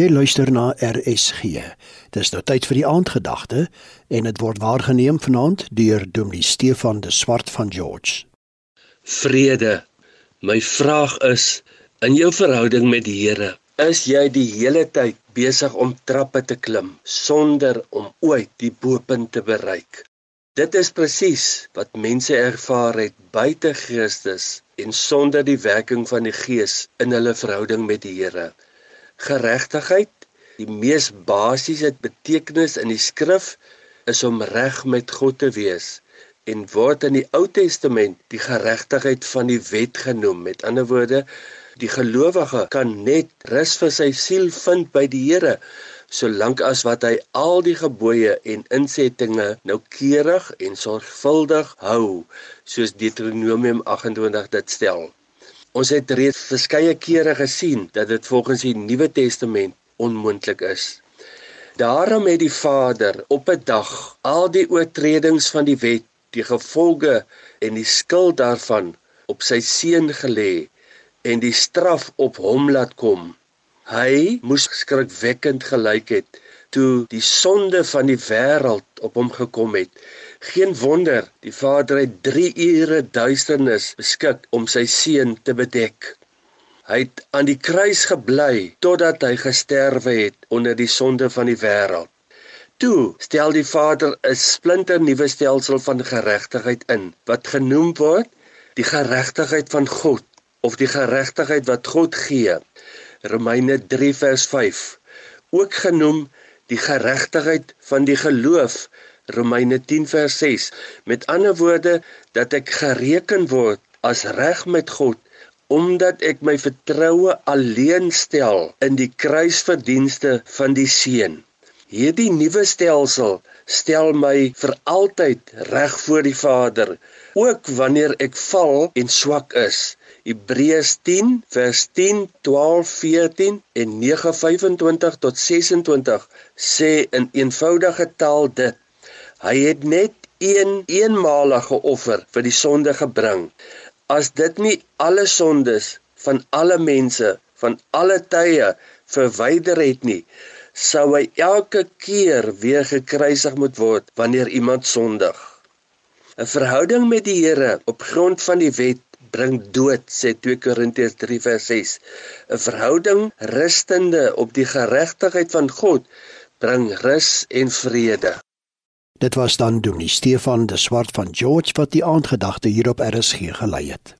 Jy luister na RSG. Dis nou tyd vir die aandgedagte en dit word waargeneem vanaand deur Dominee Stefan de Swart van George. Vrede. My vraag is in jou verhouding met die Here, is jy die hele tyd besig om trappe te klim sonder om ooit die bo-punt te bereik? Dit is presies wat mense ervaar het buite Christus en sonder die werking van die Gees in hulle verhouding met die Here geregtigheid, die mees basiese betekenis in die skrif is om reg met God te wees en word in die Ou Testament die geregtigheid van die wet genoem. Met ander woorde, die gelowige kan net rus vir sy siel vind by die Here solank as wat hy al die gebooie en insettinge noukeurig en sorgvuldig hou, soos Deuteronomium 28 dit stel. Ons het reeds verskeie kere gesien dat dit volgens die Nuwe Testament onmoontlik is. Daarom het die Vader op 'n dag al die oortredings van die wet, die gevolge en die skuld daarvan op sy seun gelê en die straf op hom laat kom. Hy moes skrikwekkend gelyk het toe die sonde van die wêreld op hom gekom het. Geen wonder, die Vader het 3 ure duisternis beskik om sy seun te bedek. Hy het aan die kruis gebly totdat hy gesterwe het onder die sonde van die wêreld. Toe stel die Vader 'n splinter nuwe stelsel van geregtigheid in wat genoem word die geregtigheid van God of die geregtigheid wat God gee. Romeine 3 vers 5 ook genoem die geregtigheid van die geloof Romeine 10 vers 6 met ander woorde dat ek gereken word as reg met God omdat ek my vertroue alleen stel in die kruisverdienste van die seun hierdie nuwe stelsel stel my vir altyd reg voor die Vader ook wanneer ek val en swak is Hebreërs 10 vers 10, 12, 14 en 9:25 tot 26 sê in eenvoudige taal dit: Hy het net een eenmalige offer vir die sonde gebring. As dit nie alle sondes van alle mense van alle tye verwyder het nie, sou hy elke keer weer gekruisig moet word wanneer iemand sondig. 'n Verhouding met die Here op grond van die wet bring dood sê 2 Korintiërs 3 vers 6 'n verhouding rustende op die geregtigheid van God bring rus en vrede. Dit was dan Dominee Stefan de Swart van George wat die aandgedagte hier op RSG gelei het